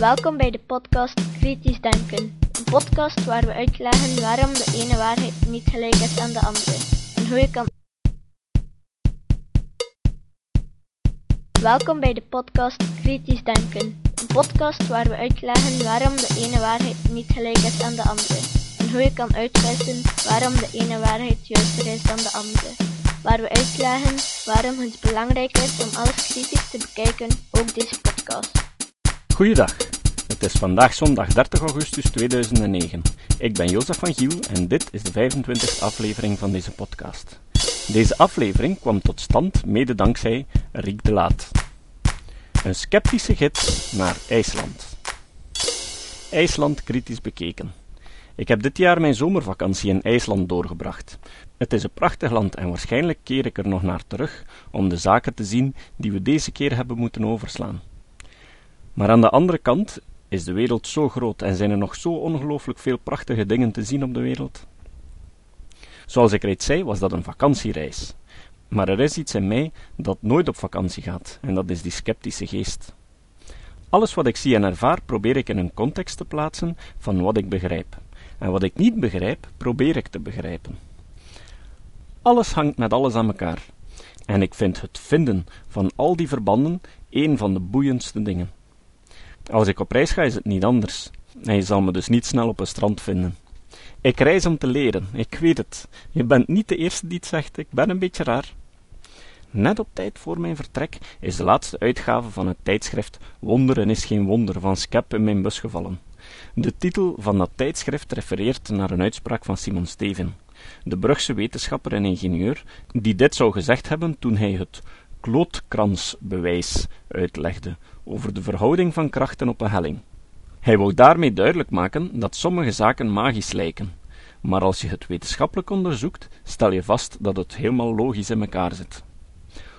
Welkom bij de podcast Kritisch Denken. Een podcast waar we uitleggen waarom de ene waarheid niet gelijk is aan de andere. En hoe je kan. Welkom bij de podcast Kritisch Denken. Een podcast waar we uitleggen waarom de ene waarheid niet gelijk is aan de andere. En hoe je kan uitwissen waarom de ene waarheid juister is dan de andere. Waar we uitleggen waarom het belangrijk is om alles kritisch te bekijken, ook deze podcast. Goeiedag. Het is vandaag zondag 30 augustus 2009. Ik ben Jozef van Giel en dit is de 25e aflevering van deze podcast. Deze aflevering kwam tot stand mede dankzij Riek de Laat. Een sceptische gids naar IJsland. IJsland kritisch bekeken. Ik heb dit jaar mijn zomervakantie in IJsland doorgebracht. Het is een prachtig land en waarschijnlijk keer ik er nog naar terug om de zaken te zien die we deze keer hebben moeten overslaan. Maar aan de andere kant is de wereld zo groot en zijn er nog zo ongelooflijk veel prachtige dingen te zien op de wereld. Zoals ik reeds zei, was dat een vakantiereis. Maar er is iets in mij dat nooit op vakantie gaat, en dat is die sceptische geest. Alles wat ik zie en ervaar, probeer ik in een context te plaatsen van wat ik begrijp. En wat ik niet begrijp, probeer ik te begrijpen. Alles hangt met alles aan elkaar. En ik vind het vinden van al die verbanden een van de boeiendste dingen. Als ik op reis ga, is het niet anders. Je zal me dus niet snel op een strand vinden. Ik reis om te leren, ik weet het. Je bent niet de eerste die het zegt, ik ben een beetje raar. Net op tijd voor mijn vertrek is de laatste uitgave van het tijdschrift Wonderen is geen wonder van Skep in mijn bus gevallen. De titel van dat tijdschrift refereert naar een uitspraak van Simon Steven, de Brugse wetenschapper en ingenieur, die dit zou gezegd hebben toen hij het klootkransbewijs uitlegde over de verhouding van krachten op een helling. Hij wou daarmee duidelijk maken dat sommige zaken magisch lijken, maar als je het wetenschappelijk onderzoekt, stel je vast dat het helemaal logisch in elkaar zit.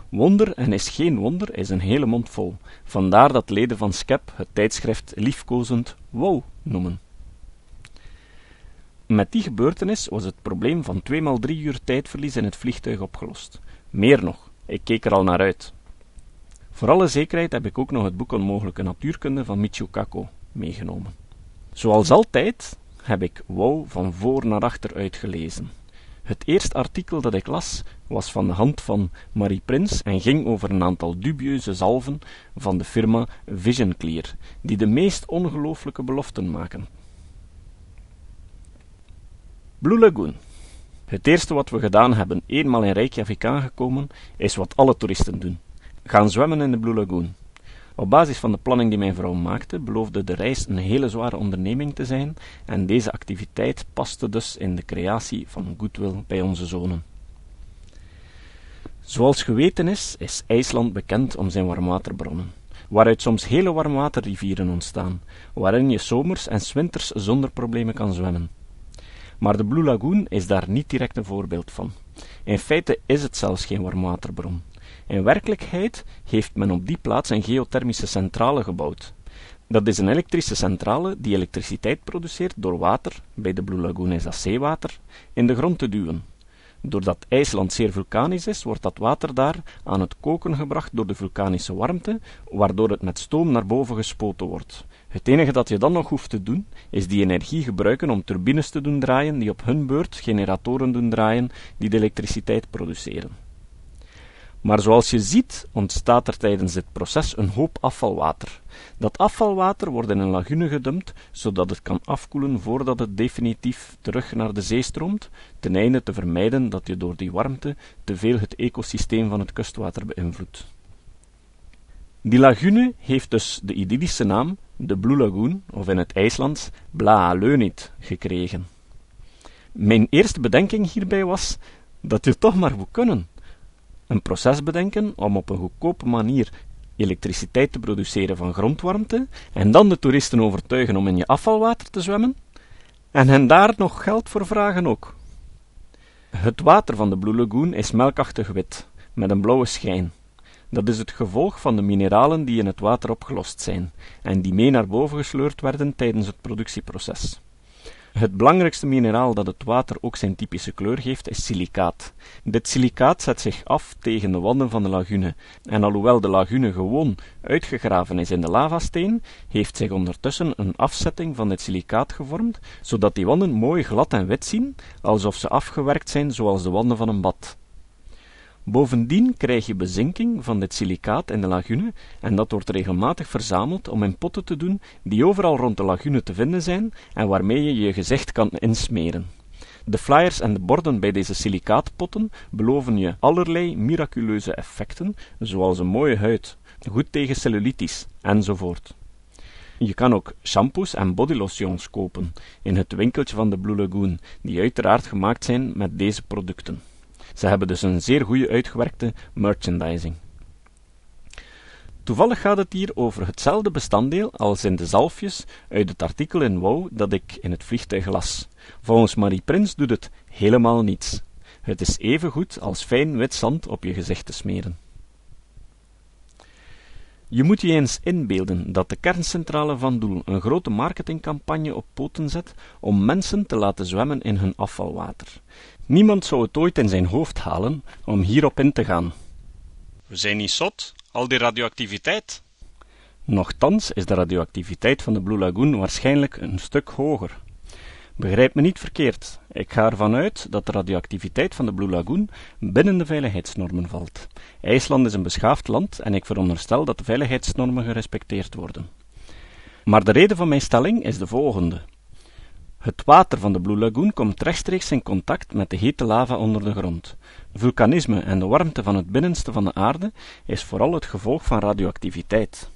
Wonder en is geen wonder is een hele mond vol, vandaar dat leden van SCEP het tijdschrift liefkozend wow noemen. Met die gebeurtenis was het probleem van tweemaal drie uur tijdverlies in het vliegtuig opgelost. Meer nog, ik keek er al naar uit. Voor alle zekerheid heb ik ook nog het boek Onmogelijke Natuurkunde van Michio Kaku meegenomen. Zoals altijd heb ik wow van voor naar achter uitgelezen. Het eerste artikel dat ik las was van de hand van Marie Prins en ging over een aantal dubieuze zalven van de firma Vision Clear, die de meest ongelooflijke beloften maken. Blue Lagoon. Het eerste wat we gedaan hebben, eenmaal in Reykjavik aangekomen, is wat alle toeristen doen: gaan zwemmen in de Blue Lagoon. Op basis van de planning die mijn vrouw maakte, beloofde de reis een hele zware onderneming te zijn, en deze activiteit paste dus in de creatie van goodwill bij onze zonen. Zoals geweten is, is IJsland bekend om zijn warmwaterbronnen, waaruit soms hele warmwaterrivieren ontstaan, waarin je zomers en winters zonder problemen kan zwemmen. Maar de Blue Lagoon is daar niet direct een voorbeeld van. In feite is het zelfs geen warmwaterbron. In werkelijkheid heeft men op die plaats een geothermische centrale gebouwd. Dat is een elektrische centrale die elektriciteit produceert door water, bij de Blue Lagoon is dat zeewater, in de grond te duwen. Doordat IJsland zeer vulkanisch is, wordt dat water daar aan het koken gebracht door de vulkanische warmte, waardoor het met stoom naar boven gespoten wordt. Het enige dat je dan nog hoeft te doen, is die energie gebruiken om turbines te doen draaien, die op hun beurt generatoren doen draaien, die de elektriciteit produceren. Maar zoals je ziet, ontstaat er tijdens dit proces een hoop afvalwater. Dat afvalwater wordt in een lagune gedumpt, zodat het kan afkoelen voordat het definitief terug naar de zee stroomt, ten einde te vermijden dat je door die warmte te veel het ecosysteem van het kustwater beïnvloedt. Die lagune heeft dus de idyllische naam de Blue Lagoon, of in het IJslands Bla Leunit, gekregen. Mijn eerste bedenking hierbij was dat je toch maar moet kunnen een proces bedenken om op een goedkope manier elektriciteit te produceren van grondwarmte en dan de toeristen overtuigen om in je afvalwater te zwemmen en hen daar nog geld voor vragen ook. Het water van de Blue Lagoon is melkachtig wit, met een blauwe schijn. Dat is het gevolg van de mineralen die in het water opgelost zijn en die mee naar boven gesleurd werden tijdens het productieproces. Het belangrijkste mineraal dat het water ook zijn typische kleur geeft is silicaat. Dit silicaat zet zich af tegen de wanden van de lagune, en alhoewel de lagune gewoon uitgegraven is in de lavasteen, heeft zich ondertussen een afzetting van dit silicaat gevormd, zodat die wanden mooi glad en wit zien, alsof ze afgewerkt zijn zoals de wanden van een bad. Bovendien krijg je bezinking van dit silicaat in de lagune en dat wordt regelmatig verzameld om in potten te doen die overal rond de lagune te vinden zijn en waarmee je je gezicht kan insmeren. De flyers en de borden bij deze silicaatpotten beloven je allerlei miraculeuze effecten, zoals een mooie huid, goed tegen cellulitis, enzovoort. Je kan ook shampoos en bodylotions kopen in het winkeltje van de Blue Lagoon, die uiteraard gemaakt zijn met deze producten. Ze hebben dus een zeer goede uitgewerkte merchandising. Toevallig gaat het hier over hetzelfde bestanddeel als in de zalfjes uit het artikel in Wow dat ik in het vliegtuig las. Volgens Marie Prins doet het helemaal niets. Het is even goed als fijn wit zand op je gezicht te smeren. Je moet je eens inbeelden dat de kerncentrale van Doel een grote marketingcampagne op poten zet om mensen te laten zwemmen in hun afvalwater. Niemand zou het ooit in zijn hoofd halen om hierop in te gaan. We zijn niet zot, al die radioactiviteit. Nochtans is de radioactiviteit van de Blue Lagoon waarschijnlijk een stuk hoger. Begrijp me niet verkeerd. Ik ga ervan uit dat de radioactiviteit van de Blue Lagoon binnen de veiligheidsnormen valt. IJsland is een beschaafd land en ik veronderstel dat de veiligheidsnormen gerespecteerd worden. Maar de reden van mijn stelling is de volgende. Het water van de Blue Lagoon komt rechtstreeks in contact met de hete lava onder de grond. Vulkanisme en de warmte van het binnenste van de aarde is vooral het gevolg van radioactiviteit.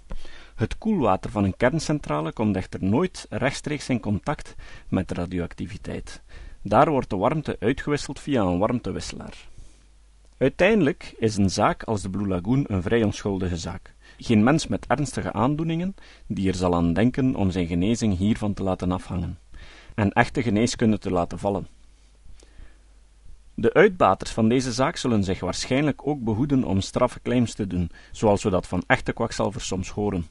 Het koelwater van een kerncentrale komt echter nooit rechtstreeks in contact met radioactiviteit. Daar wordt de warmte uitgewisseld via een warmtewisselaar. Uiteindelijk is een zaak als de Blue Lagoon een vrij onschuldige zaak. Geen mens met ernstige aandoeningen die er zal aan denken om zijn genezing hiervan te laten afhangen en echte geneeskunde te laten vallen. De uitbaters van deze zaak zullen zich waarschijnlijk ook behoeden om straffe claims te doen, zoals we dat van echte kwakzalvers soms horen.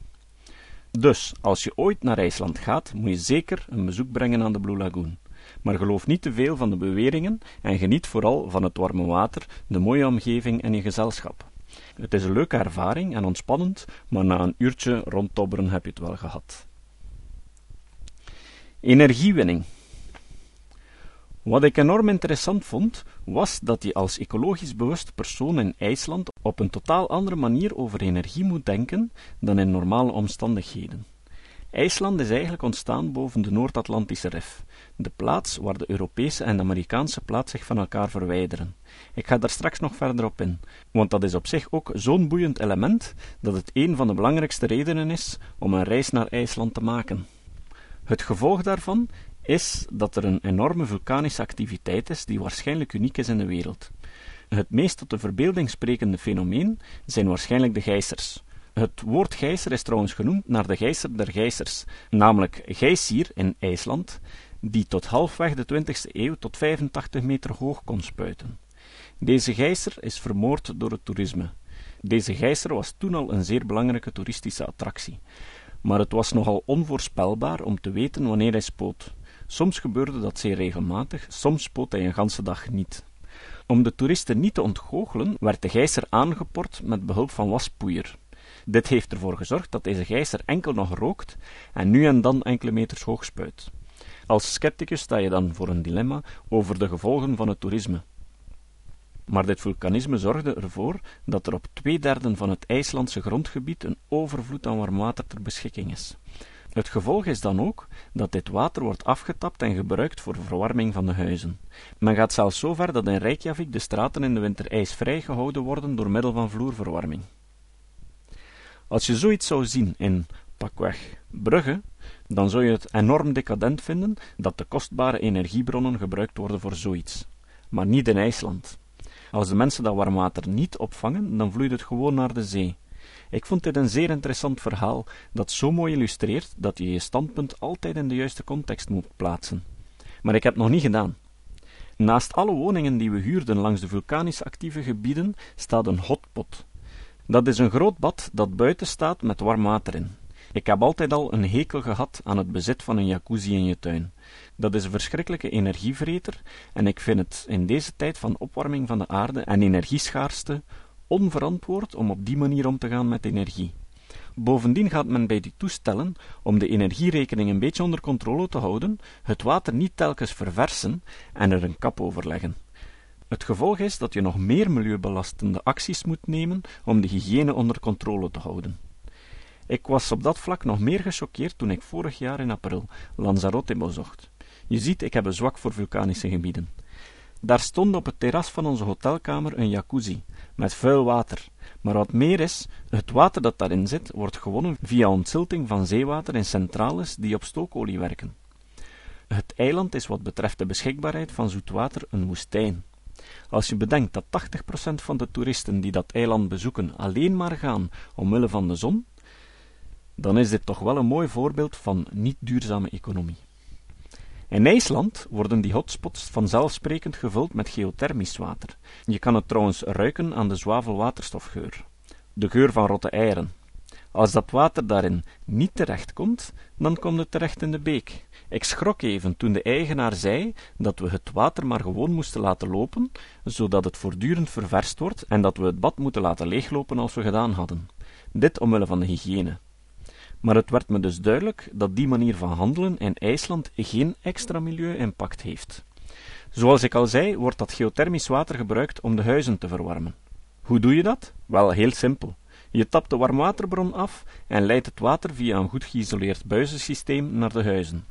Dus, als je ooit naar IJsland gaat, moet je zeker een bezoek brengen aan de Blue Lagoon. Maar geloof niet te veel van de beweringen en geniet vooral van het warme water, de mooie omgeving en je gezelschap. Het is een leuke ervaring en ontspannend, maar na een uurtje rondtobberen heb je het wel gehad. Energiewinning. Wat ik enorm interessant vond, was dat je als ecologisch bewust persoon in IJsland op een totaal andere manier over energie moet denken dan in normale omstandigheden. IJsland is eigenlijk ontstaan boven de Noord-Atlantische Rif, de plaats waar de Europese en de Amerikaanse plaats zich van elkaar verwijderen. Ik ga daar straks nog verder op in, want dat is op zich ook zo'n boeiend element dat het een van de belangrijkste redenen is om een reis naar IJsland te maken. Het gevolg daarvan is dat er een enorme vulkanische activiteit is die waarschijnlijk uniek is in de wereld. Het meest tot de verbeelding sprekende fenomeen zijn waarschijnlijk de gijzers. Het woord gijzer is trouwens genoemd naar de gijzer der gijzers, namelijk Gijsir in IJsland, die tot halfweg de 20e eeuw tot 85 meter hoog kon spuiten. Deze gijzer is vermoord door het toerisme. Deze gijzer was toen al een zeer belangrijke toeristische attractie maar het was nogal onvoorspelbaar om te weten wanneer hij spoot. Soms gebeurde dat zeer regelmatig, soms spoot hij een ganse dag niet. Om de toeristen niet te ontgoochelen, werd de gijzer aangeport met behulp van waspoeier. Dit heeft ervoor gezorgd dat deze gijzer enkel nog rookt en nu en dan enkele meters hoog spuit. Als scepticus sta je dan voor een dilemma over de gevolgen van het toerisme. Maar dit vulkanisme zorgde ervoor dat er op twee derden van het IJslandse grondgebied een overvloed aan warm water ter beschikking is. Het gevolg is dan ook dat dit water wordt afgetapt en gebruikt voor verwarming van de huizen. Men gaat zelfs zo ver dat in Reykjavik de straten in de winter ijsvrij gehouden worden door middel van vloerverwarming. Als je zoiets zou zien in, pakweg, Brugge, dan zou je het enorm decadent vinden dat de kostbare energiebronnen gebruikt worden voor zoiets. Maar niet in IJsland. Als de mensen dat warm water niet opvangen, dan vloeit het gewoon naar de zee. Ik vond dit een zeer interessant verhaal, dat zo mooi illustreert dat je je standpunt altijd in de juiste context moet plaatsen. Maar ik heb het nog niet gedaan. Naast alle woningen die we huurden langs de vulkanisch actieve gebieden staat een hotpot. Dat is een groot bad dat buiten staat met warm water in. Ik heb altijd al een hekel gehad aan het bezit van een jacuzzi in je tuin. Dat is een verschrikkelijke energievreter en ik vind het in deze tijd van opwarming van de aarde en energieschaarste onverantwoord om op die manier om te gaan met energie. Bovendien gaat men bij die toestellen, om de energierekening een beetje onder controle te houden, het water niet telkens verversen en er een kap over leggen. Het gevolg is dat je nog meer milieubelastende acties moet nemen om de hygiëne onder controle te houden. Ik was op dat vlak nog meer gechoqueerd toen ik vorig jaar in april Lanzarote bezocht. Je ziet, ik heb een zwak voor vulkanische gebieden. Daar stond op het terras van onze hotelkamer een jacuzzi, met vuil water. Maar wat meer is, het water dat daarin zit, wordt gewonnen via ontzilting van zeewater in centrales die op stookolie werken. Het eiland is wat betreft de beschikbaarheid van zoet water een woestijn. Als je bedenkt dat 80% van de toeristen die dat eiland bezoeken alleen maar gaan omwille van de zon, dan is dit toch wel een mooi voorbeeld van niet duurzame economie. In IJsland worden die hotspots vanzelfsprekend gevuld met geothermisch water. Je kan het trouwens ruiken aan de zwavelwaterstofgeur. De geur van rotte eieren. Als dat water daarin niet terechtkomt, dan komt het terecht in de beek. Ik schrok even toen de eigenaar zei dat we het water maar gewoon moesten laten lopen, zodat het voortdurend ververst wordt en dat we het bad moeten laten leeglopen als we gedaan hadden. Dit omwille van de hygiëne. Maar het werd me dus duidelijk dat die manier van handelen in IJsland geen extra milieu-impact heeft. Zoals ik al zei, wordt dat geothermisch water gebruikt om de huizen te verwarmen. Hoe doe je dat? Wel, heel simpel. Je tapt de warmwaterbron af en leidt het water via een goed geïsoleerd buizensysteem naar de huizen.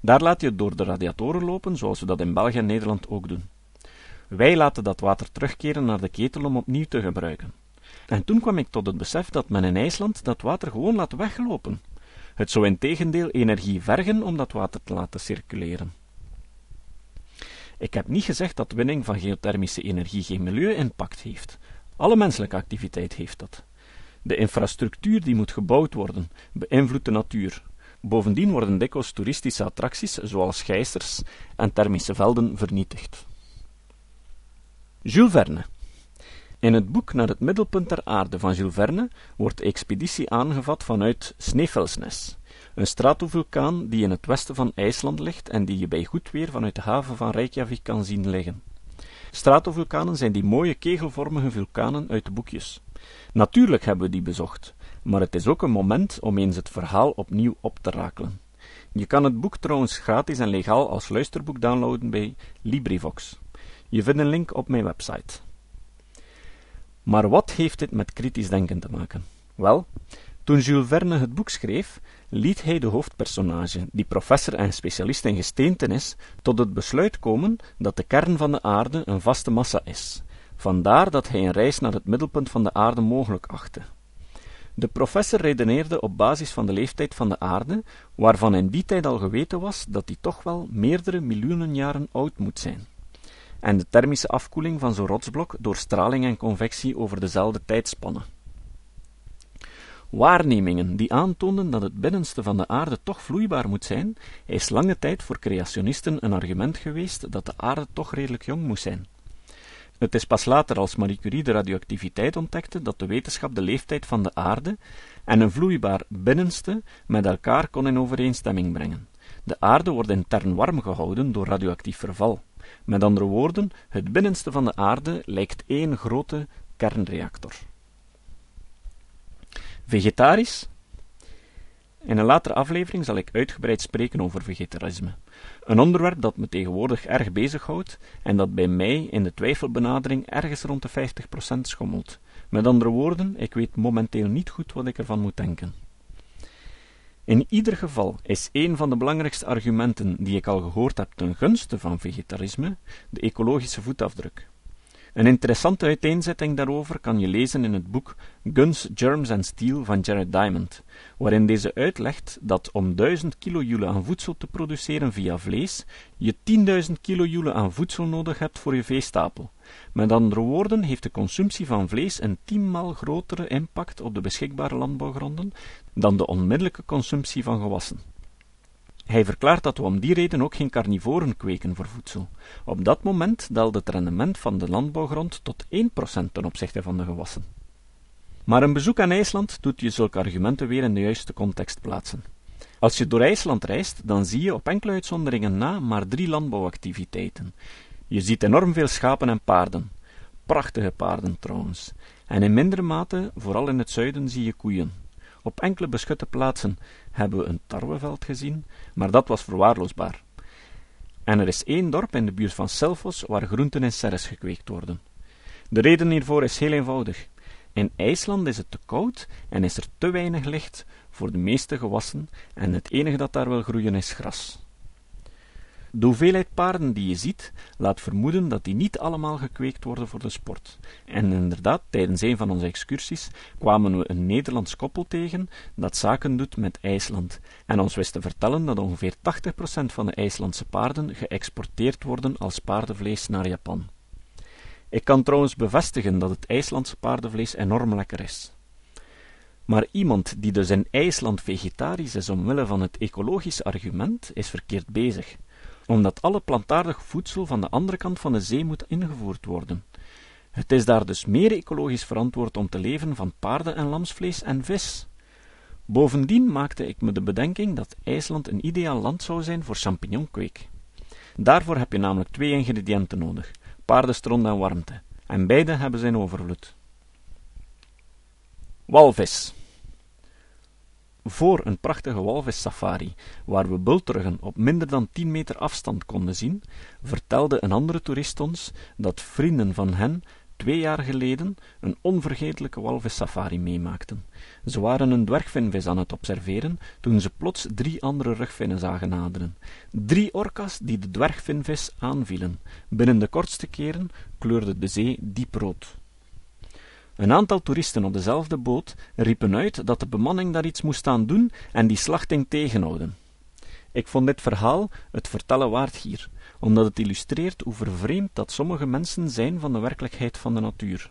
Daar laat je het door de radiatoren lopen, zoals we dat in België en Nederland ook doen. Wij laten dat water terugkeren naar de ketel om opnieuw te gebruiken. En toen kwam ik tot het besef dat men in IJsland dat water gewoon laat weglopen. Het zou in tegendeel energie vergen om dat water te laten circuleren. Ik heb niet gezegd dat winning van geothermische energie geen milieu-impact heeft. Alle menselijke activiteit heeft dat. De infrastructuur die moet gebouwd worden, beïnvloedt de natuur. Bovendien worden dikwijls toeristische attracties, zoals geisters en thermische velden, vernietigd. Jules Verne in het boek Naar het middelpunt der aarde van Jules Verne wordt de expeditie aangevat vanuit Snæfellsnes, een stratovulkaan die in het westen van IJsland ligt en die je bij goed weer vanuit de haven van Reykjavik kan zien liggen. Stratovulkanen zijn die mooie kegelvormige vulkanen uit de boekjes. Natuurlijk hebben we die bezocht, maar het is ook een moment om eens het verhaal opnieuw op te rakelen. Je kan het boek trouwens gratis en legaal als luisterboek downloaden bij LibriVox. Je vindt een link op mijn website. Maar wat heeft dit met kritisch denken te maken? Wel, toen Jules Verne het boek schreef, liet hij de hoofdpersonage, die professor en specialist in gesteenten is, tot het besluit komen dat de kern van de aarde een vaste massa is. Vandaar dat hij een reis naar het middelpunt van de aarde mogelijk achtte. De professor redeneerde op basis van de leeftijd van de aarde, waarvan in die tijd al geweten was dat die toch wel meerdere miljoenen jaren oud moet zijn en de thermische afkoeling van zo'n rotsblok door straling en convectie over dezelfde tijdspanne. Waarnemingen die aantoonden dat het binnenste van de aarde toch vloeibaar moet zijn, is lange tijd voor creationisten een argument geweest dat de aarde toch redelijk jong moest zijn. Het is pas later als Marie Curie de radioactiviteit ontdekte dat de wetenschap de leeftijd van de aarde en een vloeibaar binnenste met elkaar kon in overeenstemming brengen. De aarde wordt intern warm gehouden door radioactief verval. Met andere woorden, het binnenste van de aarde lijkt één grote kernreactor. Vegetarisch? In een latere aflevering zal ik uitgebreid spreken over vegetarisme. Een onderwerp dat me tegenwoordig erg bezighoudt en dat bij mij in de twijfelbenadering ergens rond de 50% schommelt. Met andere woorden, ik weet momenteel niet goed wat ik ervan moet denken. In ieder geval is een van de belangrijkste argumenten die ik al gehoord heb ten gunste van vegetarisme de ecologische voetafdruk. Een interessante uiteenzetting daarover kan je lezen in het boek Guns, Germs and Steel van Jared Diamond, waarin deze uitlegt dat om 1000 kilojoule aan voedsel te produceren via vlees, je 10.000 kilojoule aan voedsel nodig hebt voor je veestapel. Met andere woorden heeft de consumptie van vlees een tienmaal grotere impact op de beschikbare landbouwgronden dan de onmiddellijke consumptie van gewassen. Hij verklaart dat we om die reden ook geen carnivoren kweken voor voedsel. Op dat moment daalde het rendement van de landbouwgrond tot 1% ten opzichte van de gewassen. Maar een bezoek aan IJsland doet je zulke argumenten weer in de juiste context plaatsen. Als je door IJsland reist, dan zie je op enkele uitzonderingen na maar drie landbouwactiviteiten. Je ziet enorm veel schapen en paarden. Prachtige paarden trouwens. En in mindere mate, vooral in het zuiden, zie je koeien. Op enkele beschutte plaatsen hebben we een tarweveld gezien, maar dat was verwaarloosbaar. En er is één dorp in de buurt van Selfos waar groenten en serres gekweekt worden. De reden hiervoor is heel eenvoudig. In IJsland is het te koud en is er te weinig licht voor de meeste gewassen en het enige dat daar wil groeien is gras. De hoeveelheid paarden die je ziet, laat vermoeden dat die niet allemaal gekweekt worden voor de sport. En inderdaad, tijdens een van onze excursies kwamen we een Nederlands koppel tegen dat zaken doet met IJsland en ons wist te vertellen dat ongeveer 80% van de IJslandse paarden geëxporteerd worden als paardenvlees naar Japan. Ik kan trouwens bevestigen dat het IJslandse paardenvlees enorm lekker is. Maar iemand die dus in IJsland vegetarisch is omwille van het ecologisch argument, is verkeerd bezig, omdat alle plantaardig voedsel van de andere kant van de zee moet ingevoerd worden. Het is daar dus meer ecologisch verantwoord om te leven van paarden- en lamsvlees en vis. Bovendien maakte ik me de bedenking dat IJsland een ideaal land zou zijn voor champignonkweek. Daarvoor heb je namelijk twee ingrediënten nodig: paardenstront en warmte, en beide hebben zijn overvloed. Walvis. Voor een prachtige walvissafari, waar we bultruggen op minder dan 10 meter afstand konden zien, vertelde een andere toerist ons dat vrienden van hen twee jaar geleden een onvergetelijke walvissafari meemaakten. Ze waren een dwergvinvis aan het observeren toen ze plots drie andere rugvinnen zagen naderen. Drie orka's die de dwergvinvis aanvielen. Binnen de kortste keren kleurde de zee dieprood. Een aantal toeristen op dezelfde boot riepen uit dat de bemanning daar iets moest aan doen en die slachting tegenhouden. Ik vond dit verhaal het vertellen waard hier, omdat het illustreert hoe vervreemd dat sommige mensen zijn van de werkelijkheid van de natuur.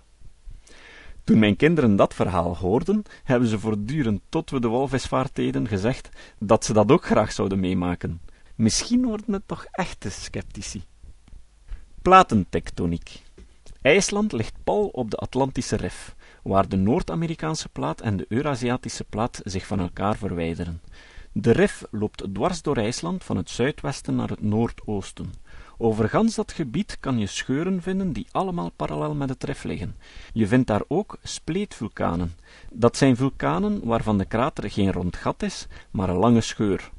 Toen mijn kinderen dat verhaal hoorden, hebben ze voortdurend tot we de walvisvaart deden gezegd dat ze dat ook graag zouden meemaken. Misschien worden het toch echte sceptici. Platentectoniek. IJsland ligt pal op de Atlantische Rif, waar de Noord-Amerikaanse plaat en de Eurasiatische plaat zich van elkaar verwijderen. De rif loopt dwars door IJsland van het zuidwesten naar het noordoosten. Over gans dat gebied kan je scheuren vinden die allemaal parallel met het rif liggen. Je vindt daar ook spleetvulkanen. Dat zijn vulkanen waarvan de krater geen rond gat is, maar een lange scheur.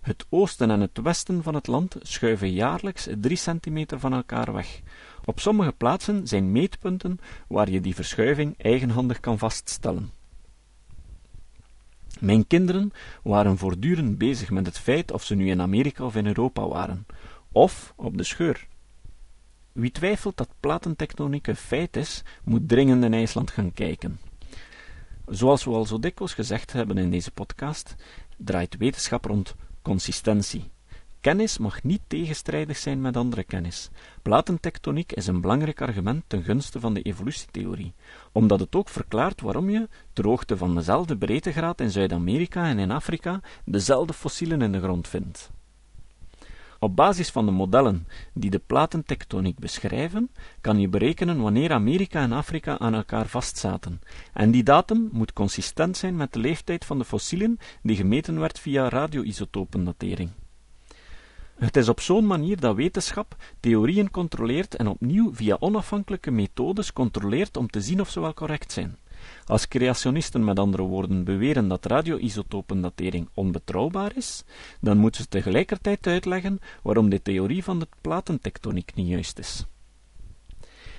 Het oosten en het westen van het land schuiven jaarlijks drie centimeter van elkaar weg. Op sommige plaatsen zijn meetpunten waar je die verschuiving eigenhandig kan vaststellen. Mijn kinderen waren voortdurend bezig met het feit of ze nu in Amerika of in Europa waren, of op de scheur. Wie twijfelt dat platentectoniek een feit is, moet dringend in IJsland gaan kijken. Zoals we al zo dikwijls gezegd hebben in deze podcast, draait wetenschap rond consistentie. Kennis mag niet tegenstrijdig zijn met andere kennis. Platentectoniek is een belangrijk argument ten gunste van de evolutietheorie, omdat het ook verklaart waarom je, ter hoogte van dezelfde breedtegraad in Zuid-Amerika en in Afrika, dezelfde fossielen in de grond vindt. Op basis van de modellen die de platentectoniek beschrijven, kan je berekenen wanneer Amerika en Afrika aan elkaar vastzaten, en die datum moet consistent zijn met de leeftijd van de fossielen die gemeten werd via radioisotopendatering. Het is op zo'n manier dat wetenschap theorieën controleert en opnieuw via onafhankelijke methodes controleert om te zien of ze wel correct zijn. Als creationisten met andere woorden beweren dat radioisotopendatering onbetrouwbaar is, dan moeten ze tegelijkertijd uitleggen waarom de theorie van de platentectoniek niet juist is.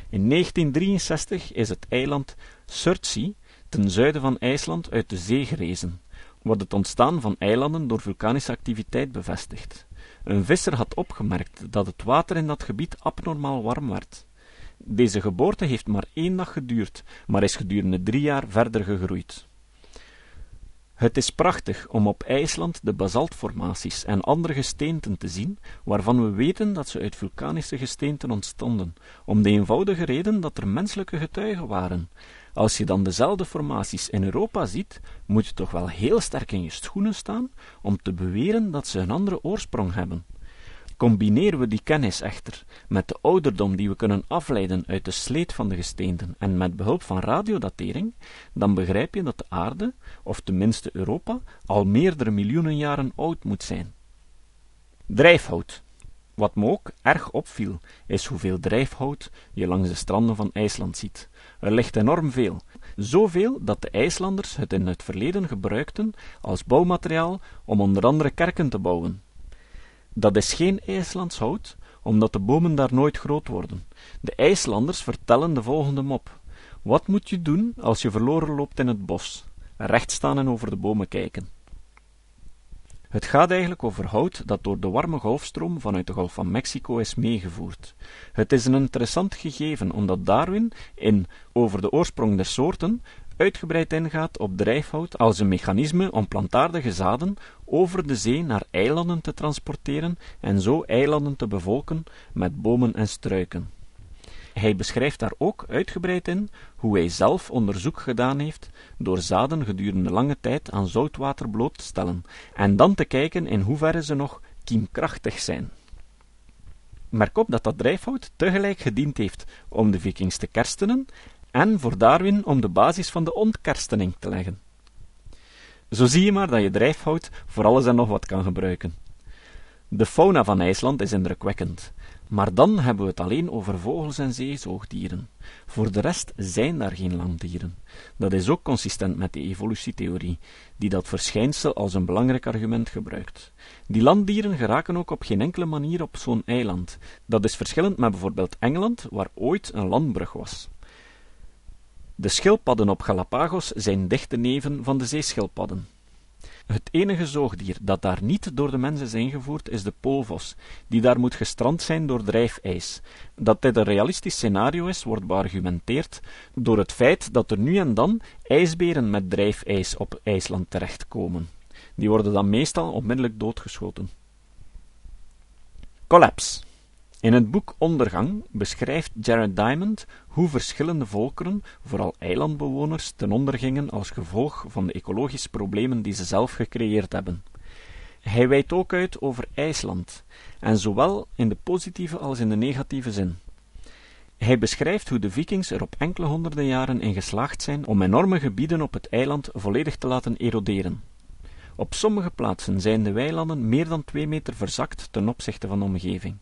In 1963 is het eiland Surtsey ten zuiden van IJsland uit de zee gerezen, wat het ontstaan van eilanden door vulkanische activiteit bevestigt. Een visser had opgemerkt dat het water in dat gebied abnormaal warm werd. Deze geboorte heeft maar één dag geduurd, maar is gedurende drie jaar verder gegroeid. Het is prachtig om op IJsland de basaltformaties en andere gesteenten te zien, waarvan we weten dat ze uit vulkanische gesteenten ontstonden, om de eenvoudige reden dat er menselijke getuigen waren. Als je dan dezelfde formaties in Europa ziet, moet je toch wel heel sterk in je schoenen staan om te beweren dat ze een andere oorsprong hebben. Combineren we die kennis echter met de ouderdom die we kunnen afleiden uit de sleet van de gesteenten en met behulp van radiodatering, dan begrijp je dat de aarde, of tenminste Europa, al meerdere miljoenen jaren oud moet zijn. Drijfhout. Wat me ook erg opviel, is hoeveel drijfhout je langs de stranden van IJsland ziet. Er ligt enorm veel, zoveel dat de IJslanders het in het verleden gebruikten als bouwmateriaal om onder andere kerken te bouwen. Dat is geen IJslands hout, omdat de bomen daar nooit groot worden. De IJslanders vertellen de volgende mop. Wat moet je doen als je verloren loopt in het bos? Recht staan en over de bomen kijken. Het gaat eigenlijk over hout dat door de warme golfstroom vanuit de Golf van Mexico is meegevoerd. Het is een interessant gegeven omdat Darwin in Over de oorsprong der soorten uitgebreid ingaat op drijfhout als een mechanisme om plantaardige zaden over de zee naar eilanden te transporteren en zo eilanden te bevolken met bomen en struiken. Hij beschrijft daar ook uitgebreid in hoe hij zelf onderzoek gedaan heeft door zaden gedurende lange tijd aan zoutwater bloot te stellen en dan te kijken in hoeverre ze nog kiemkrachtig zijn. Merk op dat dat drijfhout tegelijk gediend heeft om de vikings te kerstenen en voor Darwin om de basis van de ontkerstening te leggen. Zo zie je maar dat je drijfhout voor alles en nog wat kan gebruiken. De fauna van IJsland is indrukwekkend, maar dan hebben we het alleen over vogels en zeezoogdieren. Voor de rest zijn daar geen landdieren. Dat is ook consistent met de evolutietheorie, die dat verschijnsel als een belangrijk argument gebruikt. Die landdieren geraken ook op geen enkele manier op zo'n eiland. Dat is verschillend met bijvoorbeeld Engeland, waar ooit een landbrug was. De schildpadden op Galapagos zijn dichte neven van de zeeschildpadden. Het enige zoogdier dat daar niet door de mens is ingevoerd is de poolvos, die daar moet gestrand zijn door drijfijs. Dat dit een realistisch scenario is, wordt beargumenteerd door het feit dat er nu en dan ijsberen met drijfijs op IJsland terechtkomen. Die worden dan meestal onmiddellijk doodgeschoten. Collapse in het boek Ondergang beschrijft Jared Diamond hoe verschillende volkeren, vooral eilandbewoners, ten onder gingen als gevolg van de ecologische problemen die ze zelf gecreëerd hebben. Hij wijdt ook uit over IJsland, en zowel in de positieve als in de negatieve zin. Hij beschrijft hoe de vikings er op enkele honderden jaren in geslaagd zijn om enorme gebieden op het eiland volledig te laten eroderen. Op sommige plaatsen zijn de weilanden meer dan twee meter verzakt ten opzichte van de omgeving.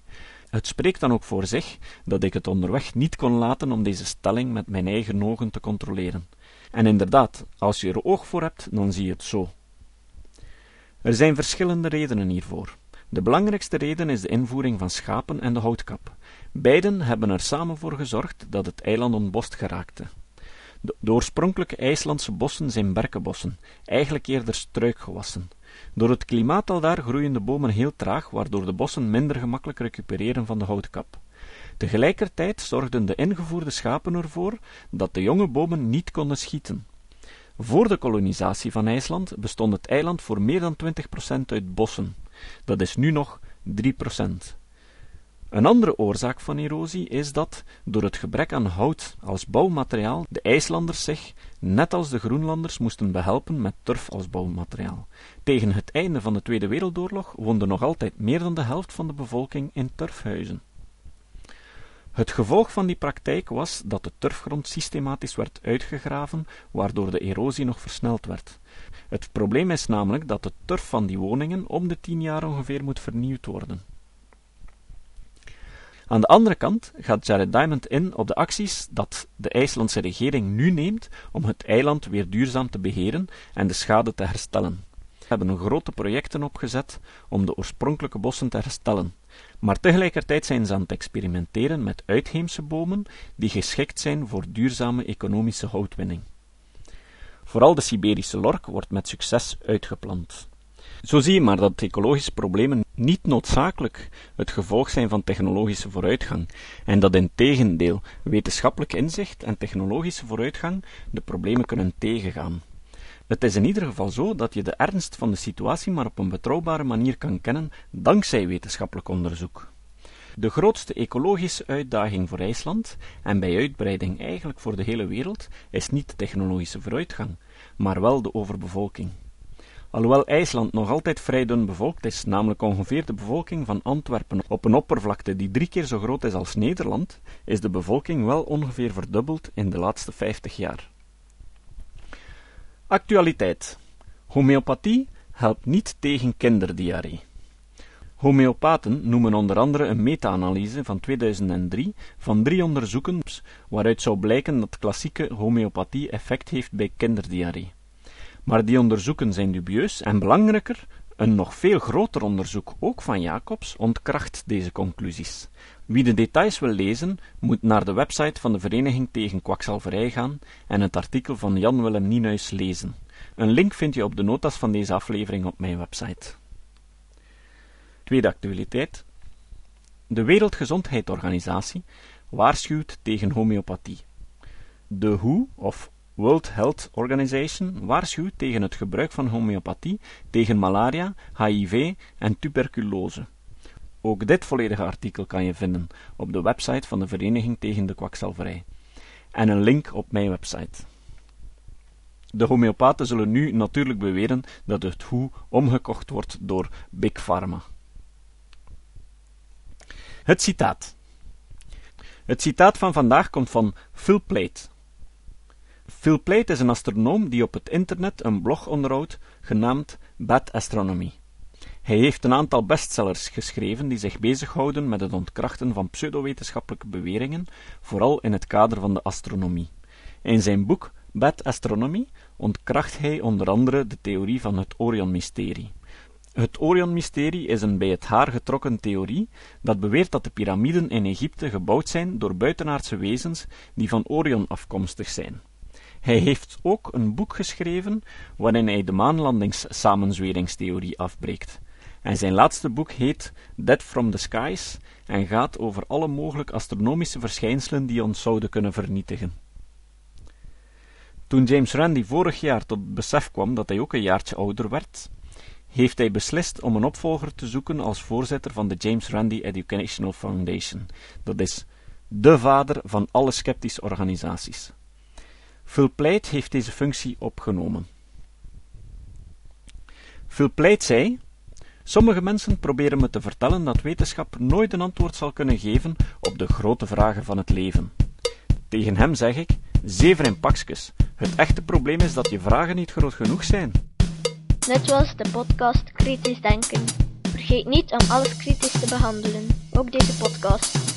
Het spreekt dan ook voor zich dat ik het onderweg niet kon laten om deze stelling met mijn eigen ogen te controleren. En inderdaad, als je er oog voor hebt, dan zie je het zo. Er zijn verschillende redenen hiervoor. De belangrijkste reden is de invoering van schapen en de houtkap. Beiden hebben er samen voor gezorgd dat het eiland ontbost geraakte. De, oorspronkelijke IJslandse bossen zijn berkenbossen, eigenlijk eerder struikgewassen. Door het klimaat aldaar groeien de bomen heel traag, waardoor de bossen minder gemakkelijk recupereren van de houtkap. Tegelijkertijd zorgden de ingevoerde schapen ervoor dat de jonge bomen niet konden schieten. Voor de kolonisatie van IJsland bestond het eiland voor meer dan 20% uit bossen. Dat is nu nog 3%. Een andere oorzaak van erosie is dat, door het gebrek aan hout als bouwmateriaal, de IJslanders zich, net als de Groenlanders, moesten behelpen met turf als bouwmateriaal. Tegen het einde van de Tweede Wereldoorlog woonde nog altijd meer dan de helft van de bevolking in turfhuizen. Het gevolg van die praktijk was dat de turfgrond systematisch werd uitgegraven, waardoor de erosie nog versneld werd. Het probleem is namelijk dat de turf van die woningen om de tien jaar ongeveer moet vernieuwd worden. Aan de andere kant gaat Jared Diamond in op de acties dat de IJslandse regering nu neemt om het eiland weer duurzaam te beheren en de schade te herstellen. We hebben grote projecten opgezet om de oorspronkelijke bossen te herstellen, maar tegelijkertijd zijn ze aan het experimenteren met uitheemse bomen die geschikt zijn voor duurzame economische houtwinning. Vooral de Siberische lork wordt met succes uitgeplant. Zo zie je maar dat ecologische problemen niet noodzakelijk het gevolg zijn van technologische vooruitgang, en dat in tegendeel wetenschappelijk inzicht en technologische vooruitgang de problemen kunnen tegengaan. Het is in ieder geval zo dat je de ernst van de situatie maar op een betrouwbare manier kan kennen dankzij wetenschappelijk onderzoek. De grootste ecologische uitdaging voor IJsland, en bij uitbreiding eigenlijk voor de hele wereld, is niet de technologische vooruitgang, maar wel de overbevolking. Alhoewel IJsland nog altijd vrij dun bevolkt is, namelijk ongeveer de bevolking van Antwerpen op een oppervlakte die drie keer zo groot is als Nederland, is de bevolking wel ongeveer verdubbeld in de laatste 50 jaar. Actualiteit. Homeopathie helpt niet tegen kinderdiarree. Homeopaten noemen onder andere een meta-analyse van 2003 van drie onderzoeken waaruit zou blijken dat klassieke homeopathie effect heeft bij kinderdiarree. Maar die onderzoeken zijn dubieus en belangrijker, een nog veel groter onderzoek, ook van Jacobs, ontkracht deze conclusies. Wie de details wil lezen, moet naar de website van de Vereniging tegen Kwakzalverij gaan en het artikel van Jan Willem Nienuis lezen. Een link vind je op de notas van deze aflevering op mijn website. Tweede actualiteit. De Wereldgezondheidsorganisatie waarschuwt tegen homeopathie. De WHO, of World Health Organization, waarschuwt tegen het gebruik van homeopathie tegen malaria, HIV en tuberculose. Ook dit volledige artikel kan je vinden op de website van de Vereniging tegen de Kwakzalverij. En een link op mijn website. De homeopaten zullen nu natuurlijk beweren dat het hoe omgekocht wordt door Big Pharma. Het citaat. Het citaat van vandaag komt van Phil Plait. Phil Plait is een astronoom die op het internet een blog onderhoudt genaamd Bad Astronomy. Hij heeft een aantal bestsellers geschreven die zich bezighouden met het ontkrachten van pseudowetenschappelijke beweringen, vooral in het kader van de astronomie. In zijn boek Bad Astronomy ontkracht hij onder andere de theorie van het Orion-mysterie. Het Orion-mysterie is een bij het haar getrokken theorie dat beweert dat de piramiden in Egypte gebouwd zijn door buitenaardse wezens die van Orion afkomstig zijn. Hij heeft ook een boek geschreven waarin hij de maanlandingssamenzweringstheorie afbreekt. En zijn laatste boek heet Dead from the Skies en gaat over alle mogelijke astronomische verschijnselen die ons zouden kunnen vernietigen. Toen James Randi vorig jaar tot het besef kwam dat hij ook een jaartje ouder werd, heeft hij beslist om een opvolger te zoeken als voorzitter van de James Randi Educational Foundation. Dat is de vader van alle sceptische organisaties. Phil Pleit heeft deze functie opgenomen. Phil Pleit zei: Sommige mensen proberen me te vertellen dat wetenschap nooit een antwoord zal kunnen geven op de grote vragen van het leven. Tegen hem zeg ik: Zever in pakjes. Het echte probleem is dat je vragen niet groot genoeg zijn. Net was de podcast Kritisch Denken. Vergeet niet om alles kritisch te behandelen, ook deze podcast.